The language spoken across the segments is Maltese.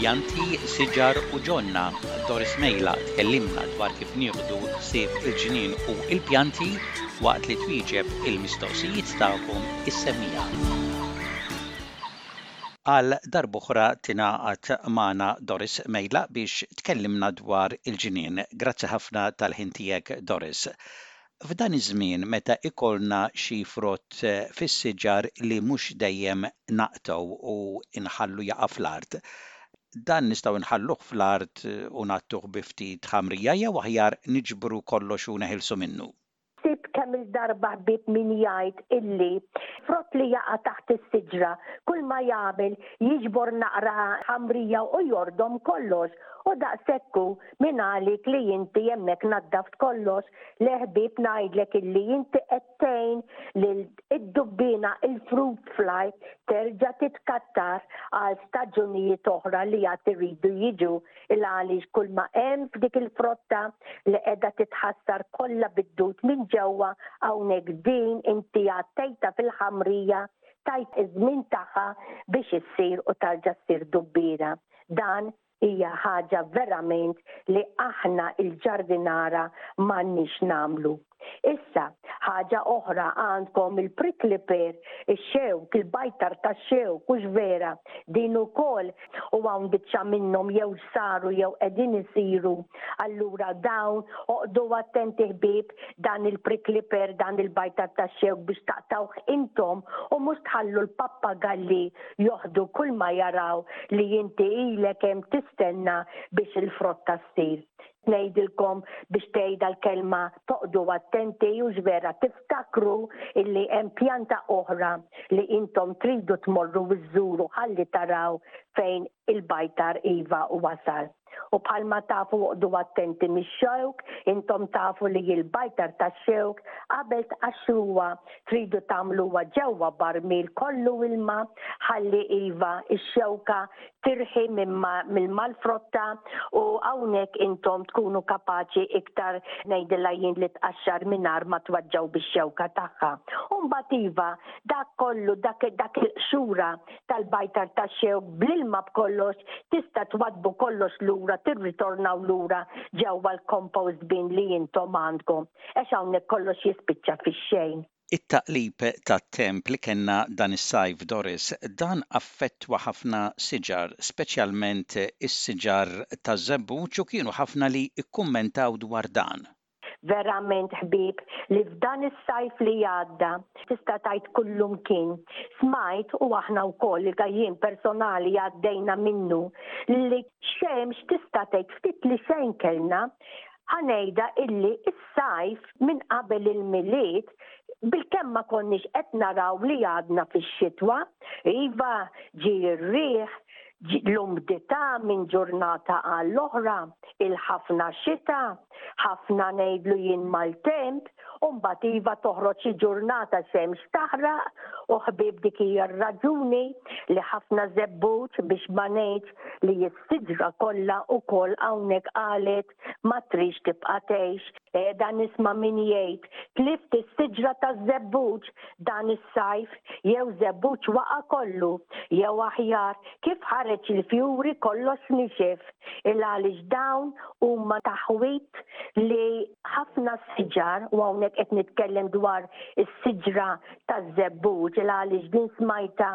Pjanti, siġar u ġonna, Doris Mejla tkellimna dwar kif nieħdu ħsieb il-ġnien u l-pjanti waqt li twieġeb il-mistoqsijiet tagħkom is-semmija. Għal darb'oħra tingħaqad magħna Doris Mejla biex tkellimna dwar il-ġnien. Grazzi ħafna tal-ħin tiegħek Doris. F'dan iż-żmien meta ikollna xi frott fis-siġar li mhux dejjem naqtgħu u nħallu jaqa' fl-art, dan nistgħu nħalluh fl-art u ngħattuh bi ftit ħamrija jew aħjar niġbru kollox u neħilsu minnu? Sib kemm-il darba ħbieb min jgħid illi, frott li jaqa' taħt is-siġra, kulma jagħmel jiġbor naqra ħamrija u jordom kollox. U daqshekk hu, min għalik li inti hemmhekk naddaft kollox? Le ħbieb ngħidlek illi inti qed tgħin lil id-dubbiena il-fruit fly terġa' titkattar għal staġunijiet oħra li għad iridu jiġu. Il-għaliex kull ma hemm f'dik il-frotta li qiegħda titħassar kollha bid-dud minn ġewwa hawnhekk din inti għattejtha fil-ħamrija tajt iż-żmien tagħha biex issir u tarġa' ssir dubbiera. Dan hija ħaġa verament li aħna il-ġardinara m'għandniex nagħmlu. Issa, ħaġa oħra, għandkom il-prickly pear, ix-xewk, il-bajtar tax-xewk, hux vera? Din ukoll, u hawn biċċa minnhom jew saru jew qegħdin isiru. Allura dawn, oqgħdu attenti ħbieb, dan il-prickly pear, dan il-bajtar tax-xewk biex taqtgħuh intom u mhux tħallu l-pappagalli joħdu kulma jaraw li inti ilek hemm tistenna biex il-frotta ssir. ngħidilkom biex tgħidha l-kelma toqgħdu attenti hux vera tiftakru illi hemm pjanta oħra li intom tridu tmorru żżuru ħalli taraw fejn il-bajtar iva wasal. U bħalma tafu oqgħdu attenti mix-xewk intom tafu li l-bajtar tax-xewk qabel tqaxxruha tridu tagħmluha ġewwa barmil kollu ilma ħalli iva x-xewka tirħi mill-malfrotta u hawnhekk intom tkunu kapaċi iktar ngħidilha jien li tqaxxar mingħajr ma twaġġgħu bix-xewka tagħha. U mbagħad iva, dak kollu, dak il-qxura tal-bajtar tax-xewk bl-ilma b'kollox tista' twaddbu kollox lura tirritornaw lura ġewwa l-compost bin li intom għandkom għax hawnhekk kollox jispiċċa fix-xejn. It-taqlib tat-temp li kellna dan is-sajf, Doris, dan affettwa ħafna siġar, speċjalment is-siġar taż-żebbuġ u kienu ħafna li kkummentaw dwar dan. Verament ħbieb li f'dan is-sajf li għadda, tista' tgħid kullumkien, smajt u aħna wkoll li jien personali għaddejna minnu, li xemx tista' tgħid ftit li xejn kellna Ħa ngħidha illi s-sajf minn qabel il-Milied bilkemm ma konniex qed naraw li għadna fix-xitwa. Iva, ġie r-riħ, l-umdità minn ġurnata għall-oħra, il-ħafna xita, ħafna ngħidlu jien maltemp, u mbagħad iva toħroġ xi ġurnata xemx taħraq, u ħbieb dik hija r-raġuni li ħafna żebbuġ biex ma ngħidx li Sidra kollha ukoll hawnhekk qalet ma tridx tibqa' tgħix. Qiegħda nisma' min jgħid, tlift is-siġra taż-żebbuġ dan is-sajf, jew żebbuġ waqa' kollu, jew aħjar, kif ħareġ il-fjuri kollox nixef. Il-għaliex dawn huma taħwid li ħafna siġar, u hawnhekk qed nitkellem dwar is-siġra taż-żebbuġ il għaliex din smajtha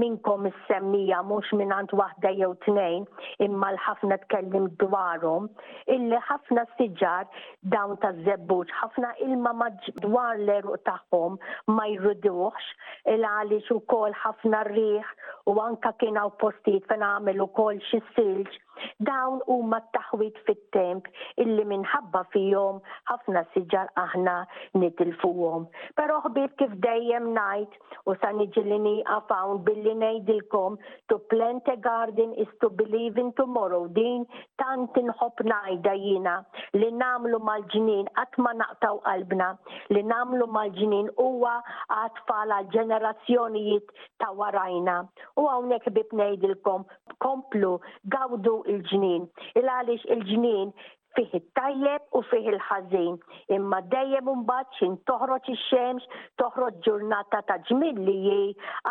minnkom is-semmija mhux mingħand waħda jew tnejn imma l ħafna tkellimt dwarhom illi ħafna siġar dawn taż-żebbuġ ħafna ilma madwar l-għeruq tagħhom ma jruduhx il għaliex ukoll ħafna riħ u anke kien hawn postijiet fejn għamel ukoll xi silġ Dawn huma t-taħwid fit-temp illi minħabba fihom ħafna siġar aħna nitilfuhom. Però ħbieb kif dejjem ngħid, u sa niġi li nieqaf hawn billi ngħidilkom, to plant a garden is to believe in tomorrow din tant inħobb ngħidha jiena, li nagħmlu mal-ġnien qatt ma naqtgħu qalbna, li nagħmlu mal-ġnien huwa għat-tfal għall-ġenerazzjonijiet ta' warajna. U hawnhekk ħbieb ngħidilkom Komplu, gawdu l-ġnien, il-għaliex il-ġnien fih it-tajjeb u fih il-ħażin, imma dejjem imbagħad x'ħin toħroġ ix-xemx, toħroġ ġurnata ta' ġmiel li hi,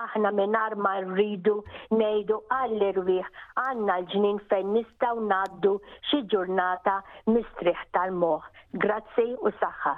aħna mingħajr ma rridu ngħidu għall-irwieħ għandna l-ġnien fejn nistgħu ngħaddu xi ġurnata mistrieħ tal-moħħ. Grazzi u saħħa.